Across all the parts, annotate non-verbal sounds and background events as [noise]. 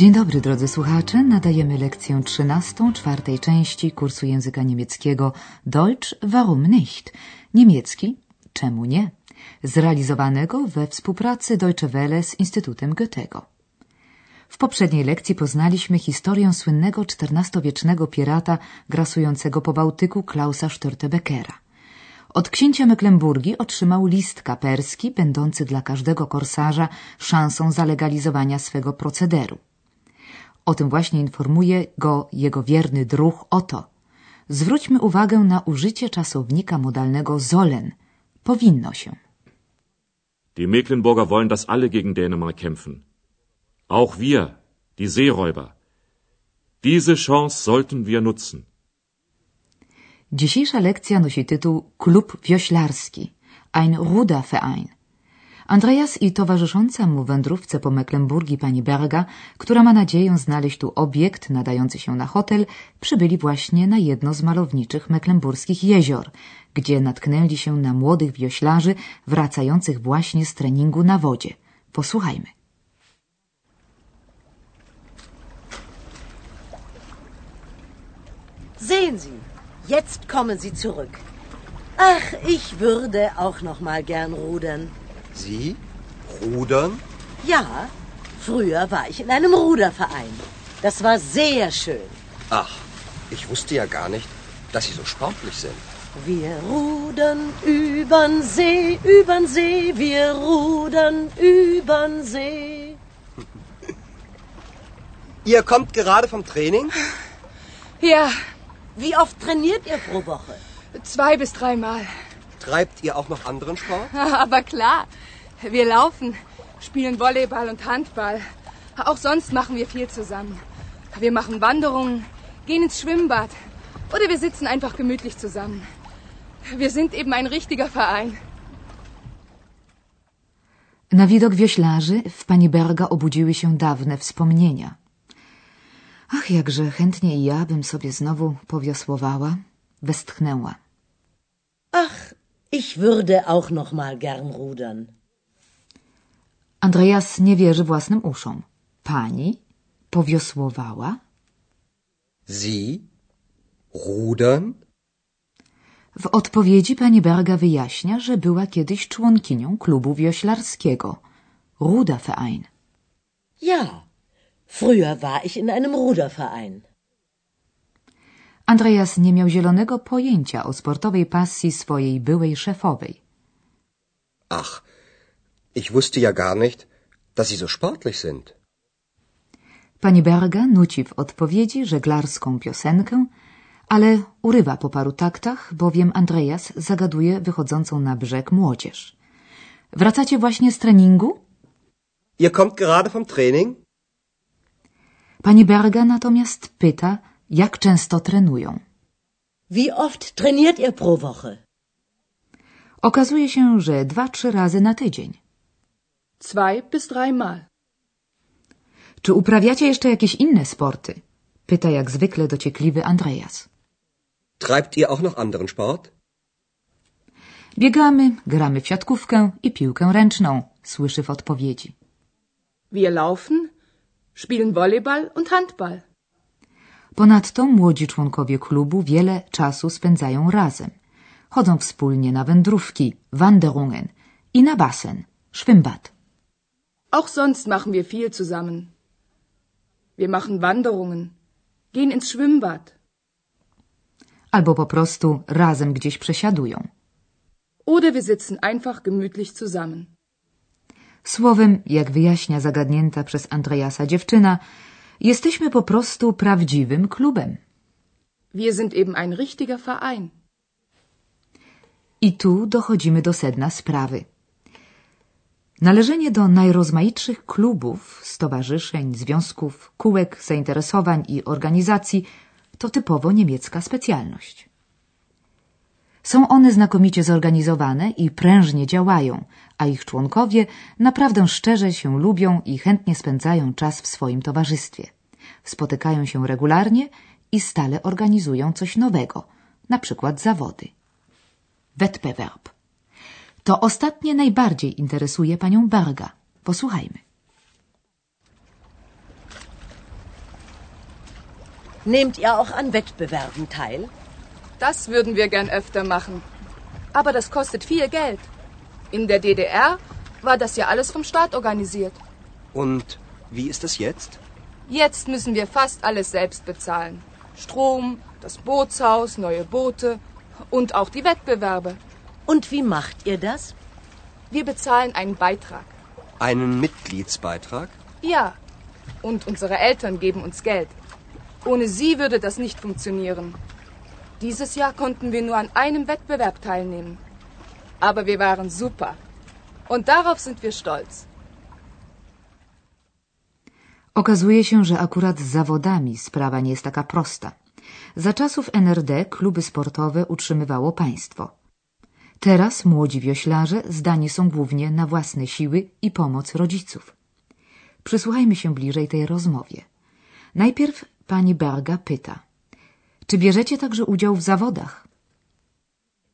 Dzień dobry, drodzy słuchacze. Nadajemy lekcję trzynastą, czwartej części kursu języka niemieckiego Deutsch warum nicht? Niemiecki czemu nie? Zrealizowanego we współpracy Deutsche Welle z Instytutem Goethego. W poprzedniej lekcji poznaliśmy historię słynnego XIV-wiecznego pirata grasującego po Bałtyku Klausa Störtebeckera. Od księcia Mecklenburgii otrzymał list kaperski, będący dla każdego korsarza szansą zalegalizowania swego procederu. O tym właśnie informuje go jego wierny druh Otto. Zwróćmy uwagę na użycie czasownika modalnego sollen. Powinno się. Die Mecklenburger wollen, dass alle gegen Dänemark kämpfen. Auch wir, die Seeräuber. Diese Chance sollten wir nutzen. Dzisiejsza lekcja nosi tytuł Klub Wioślarski, ein Ruderverein. Andreas i towarzysząca mu wędrówce po Mecklenburgii pani Berga, która ma nadzieję znaleźć tu obiekt nadający się na hotel, przybyli właśnie na jedno z malowniczych mecklenburskich jezior, gdzie natknęli się na młodych wioślarzy wracających właśnie z treningu na wodzie. Posłuchajmy. Sehen Sie, jetzt kommen Sie zurück. Ach, ich würde auch noch mal gern rudern. Sie? Rudern? Ja, früher war ich in einem Ruderverein. Das war sehr schön. Ach, ich wusste ja gar nicht, dass Sie so sportlich sind. Wir rudern übern See, übern See, wir rudern übern See. [laughs] Ihr kommt gerade vom Training? Ja, Wie oft trainiert ihr pro Woche? zwei bis dreimal. Treibt ihr auch noch anderen Sport? [laughs] Aber klar, wir laufen, spielen Volleyball und Handball. Auch sonst machen wir viel zusammen. Wir machen Wanderungen, gehen ins Schwimmbad oder wir sitzen einfach gemütlich zusammen. Wir sind eben ein richtiger Verein. Na widok wioślarzy w pani Berga obudziły się dawne wspomnienia. Ach, jakże chętnie i ja bym sobie znowu powiosłowała, westchnęła. Ich würde auch noch mal gern rudern. Andreas nie wierzy własnym uszom. Pani powiosłowała? Sie? Rudern? W odpowiedzi pani Berga wyjaśnia, że była kiedyś członkinią klubu wioślarskiego Ruderverein. Ja, früher war ich in einem Ruderverein. Andreas nie miał zielonego pojęcia o sportowej pasji swojej byłej szefowej. Ach, ich wusste ja gar nicht, dass Sie so sportlich sind. Pani Berga nuci w odpowiedzi żeglarską piosenkę, ale urywa po paru taktach, bowiem Andreas zagaduje wychodzącą na brzeg młodzież. Wracacie właśnie z treningu? Ihr kommt gerade vom Training? Pani Berga natomiast pyta, jak często trenują. Wie oft trainiert ihr pro Woche? Okazuje się, że dwa, trzy razy na tydzień. Zwei bis dreimal. Czy uprawiacie jeszcze jakieś inne sporty? Pyta jak zwykle dociekliwy Andreas. Treibt ihr auch noch anderen Sport? Biegamy, gramy w siatkówkę i piłkę ręczną, słyszy w odpowiedzi. Wir laufen, spielen Volleyball und Handball. Ponadto młodzi członkowie klubu wiele czasu spędzają razem. Chodzą wspólnie na wędrówki, Wanderungen i na basen, Schwimmbad. Auch sonst machen wir viel zusammen. Wir machen Wanderungen, gehen ins Schwimmbad Albo po prostu razem gdzieś przesiadują. oder wir sitzen einfach gemütlich zusammen. Słowem, jak wyjaśnia zagadnięta przez Andreasa dziewczyna, jesteśmy po prostu prawdziwym klubem. Wir sind eben ein richtiger Verein. I tu dochodzimy do sedna sprawy. Należenie do najrozmaitszych klubów, stowarzyszeń, związków, kółek, zainteresowań i organizacji to typowo niemiecka specjalność. Są one znakomicie zorganizowane i prężnie działają, a ich członkowie naprawdę szczerze się lubią i chętnie spędzają czas w swoim towarzystwie. Spotykają się regularnie i stale organizują coś nowego, na przykład zawody. Wettbewerb. To ostatnie najbardziej interesuje panią Berga. Posłuchajmy. Nehmt ihr auch an Wettbewerben teil? Das würden wir gern öfter machen. Aber das kostet viel Geld. In der DDR war das ja alles vom Staat organisiert. Und wie ist es jetzt? Jetzt müssen wir fast alles selbst bezahlen. Strom, das Bootshaus, neue Boote und auch die Wettbewerbe. Und wie macht ihr das? Wir bezahlen einen Beitrag. Einen Mitgliedsbeitrag? Ja. Und unsere Eltern geben uns Geld. Ohne sie würde das nicht funktionieren. Dieses Jahr konnten wir nur an einem Wettbewerb teilnehmen. Aber wir waren super. Und darauf sind wir stolz. Okazuje się, że akurat z zawodami sprawa nie jest taka prosta. Za czasów NRD kluby sportowe utrzymywało państwo. Teraz młodzi wioślarze zdani są głównie na własne siły i pomoc rodziców. Przysłuchajmy się bliżej tej rozmowie. Najpierw pani Berga pyta. Czy bierzecie także udział w zawodach?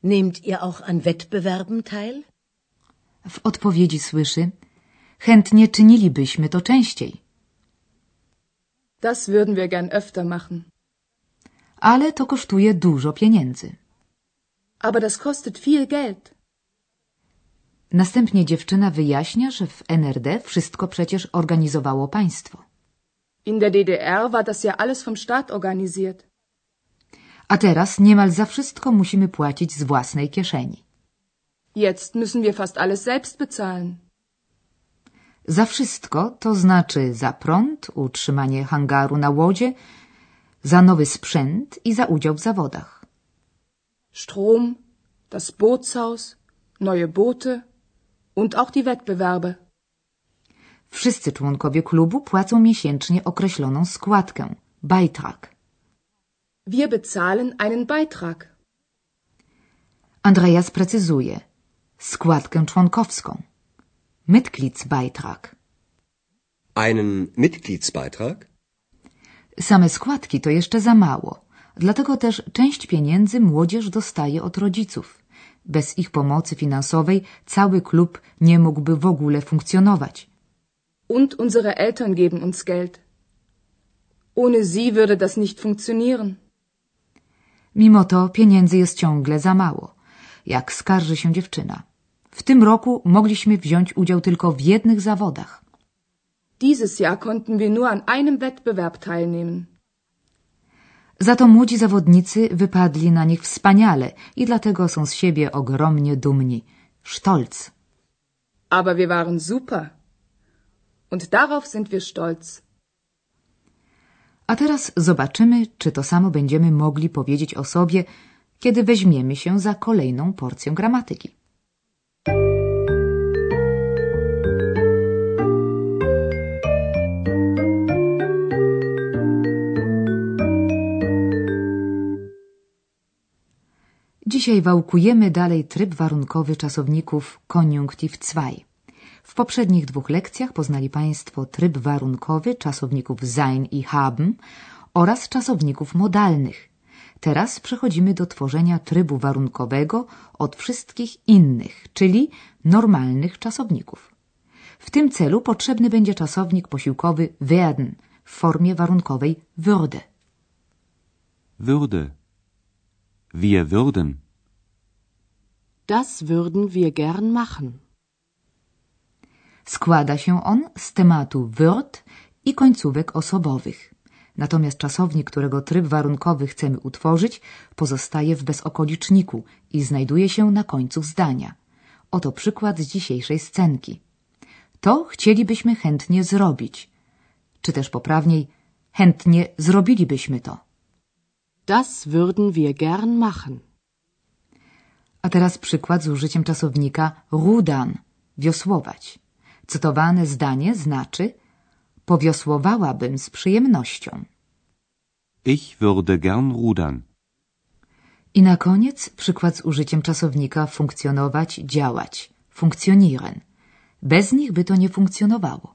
Nehmt ihr auch an Wettbewerben teil? W odpowiedzi słyszy. Chętnie czynilibyśmy to częściej. Das würden wir gern öfter machen. Ale to kosztuje dużo pieniędzy. Aber das kostet viel Geld. Następnie dziewczyna wyjaśnia, że w NRD wszystko przecież organizowało państwo. In der DDR war das ja alles vom Staat organisiert. A teraz niemal za wszystko musimy płacić z własnej kieszeni. Jetzt müssen wir fast alles selbst bezahlen. Za wszystko to znaczy za prąd, utrzymanie hangaru na łodzie, za nowy sprzęt i za udział w zawodach. Strom, das Bootshaus, neue Boote und auch die Wettbewerbe. Wszyscy członkowie klubu płacą miesięcznie określoną składkę, Beitrag. Wir bezahlen einen Beitrag. Andreas precyzuje składkę członkowską. Mitgliedsbeitrag. Einen Mitgliedsbeitrag? Same składki to jeszcze za mało, dlatego też część pieniędzy młodzież dostaje od rodziców. Bez ich pomocy finansowej cały klub nie mógłby w ogóle funkcjonować. Und unsere Eltern geben uns Geld. Ohne sie würde das nicht funktionieren. Mimo to pieniędzy jest ciągle za mało, jak skarży się dziewczyna. W tym roku mogliśmy wziąć udział tylko w jednych zawodach. Dieses Jahr konnten wir nur an einem Wettbewerb teilnehmen. Za to młodzi zawodnicy wypadli na nich wspaniale i dlatego są z siebie ogromnie dumni. Stolz. Aber wir waren super. Und darauf sind wir stolz. A teraz zobaczymy, czy to samo będziemy mogli powiedzieć o sobie, kiedy weźmiemy się za kolejną porcję gramatyki. Dzisiaj wałkujemy dalej tryb warunkowy czasowników koniunktiv 2. W poprzednich dwóch lekcjach poznali Państwo tryb warunkowy czasowników sein i haben oraz czasowników modalnych. Teraz przechodzimy do tworzenia trybu warunkowego od wszystkich innych, czyli normalnych czasowników. W tym celu potrzebny będzie czasownik posiłkowy werden w formie warunkowej würde. Würde. Wir würden. Das würden wir gern machen. Składa się on z tematu wird i końcówek osobowych. Natomiast czasownik, którego tryb warunkowy chcemy utworzyć, pozostaje w bezokoliczniku i znajduje się na końcu zdania. Oto przykład z dzisiejszej scenki. To chcielibyśmy chętnie zrobić. Czy też poprawniej, chętnie zrobilibyśmy to. Das würden wir gern machen. A teraz przykład z użyciem czasownika rudan, wiosłować. Cytowane zdanie znaczy powiosłowałabym z przyjemnością. Ich würde gern rudern. I na koniec przykład z użyciem czasownika funkcjonować, działać, funktionieren. Bez nich by to nie funkcjonowało.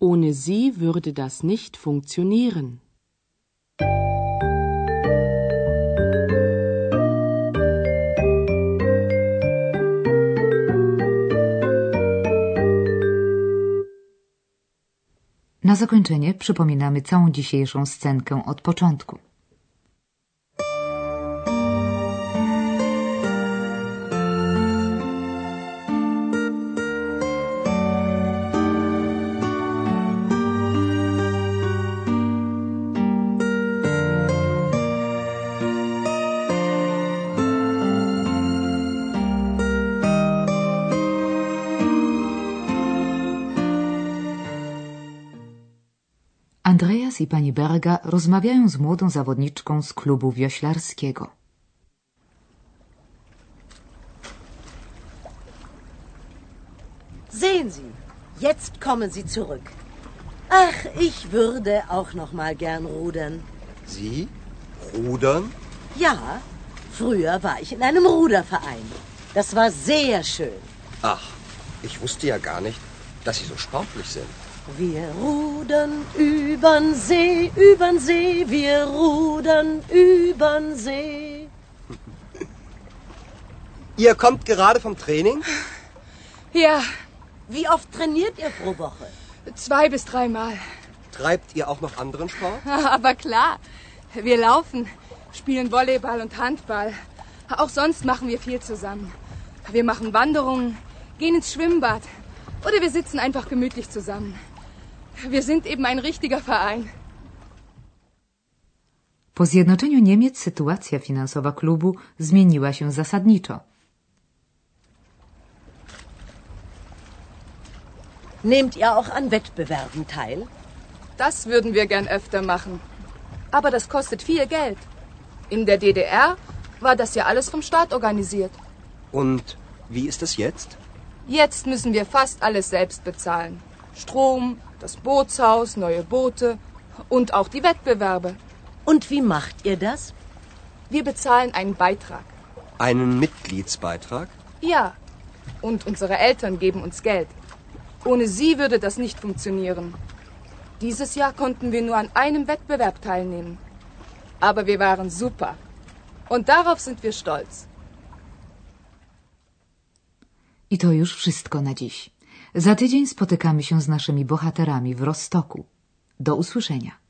Ohne sie würde das nicht funktionieren. Na zakończenie przypominamy całą dzisiejszą scenkę od początku. Andreas i pani Berga rozmawiają z młodą zawodniczką z klubu wioślarskiego. Sehen Sie, jetzt kommen Sie zurück. Ach, ich würde auch noch mal gern rudern. Sie? Rudern? Ja, früher war ich in einem Ruderverein. Das war sehr schön. Ach, ich wusste ja gar nicht, dass Sie so sportlich sind. Wir rudern übern See, übern See, wir rudern übern See. [laughs] Ihr kommt gerade vom Training? Ja, Wie oft trainiert ihr pro Woche? zwei bis dreimal. Treibt ihr auch noch anderen Sport? [laughs] Aber klar, wir laufen, spielen Volleyball und Handball. Auch sonst machen wir viel zusammen. Wir machen Wanderungen, gehen ins Schwimmbad oder wir sitzen einfach gemütlich zusammen. Wir sind eben ein richtiger Verein. Po zjednoczeniu Niemiec sytuacja finansowa klubu zmieniła się zasadniczo. Nehmt ihr auch an Wettbewerben teil? Das würden wir gern öfter machen. Aber das kostet viel Geld. In der DDR war das ja alles vom Staat organisiert. Und wie ist es jetzt? Jetzt müssen wir fast alles selbst bezahlen. Strom, das Bootshaus, neue Boote und auch die Wettbewerbe. Und wie macht ihr das? Wir bezahlen einen Beitrag. Einen Mitgliedsbeitrag? Ja. Und unsere Eltern geben uns Geld. Ohne sie würde das nicht funktionieren. Dieses Jahr konnten wir nur an einem Wettbewerb teilnehmen. Aber wir waren super. Und darauf sind wir stolz. I to już wszystko na dziś. Za tydzień spotykamy się z naszymi bohaterami w Rostoku. Do usłyszenia.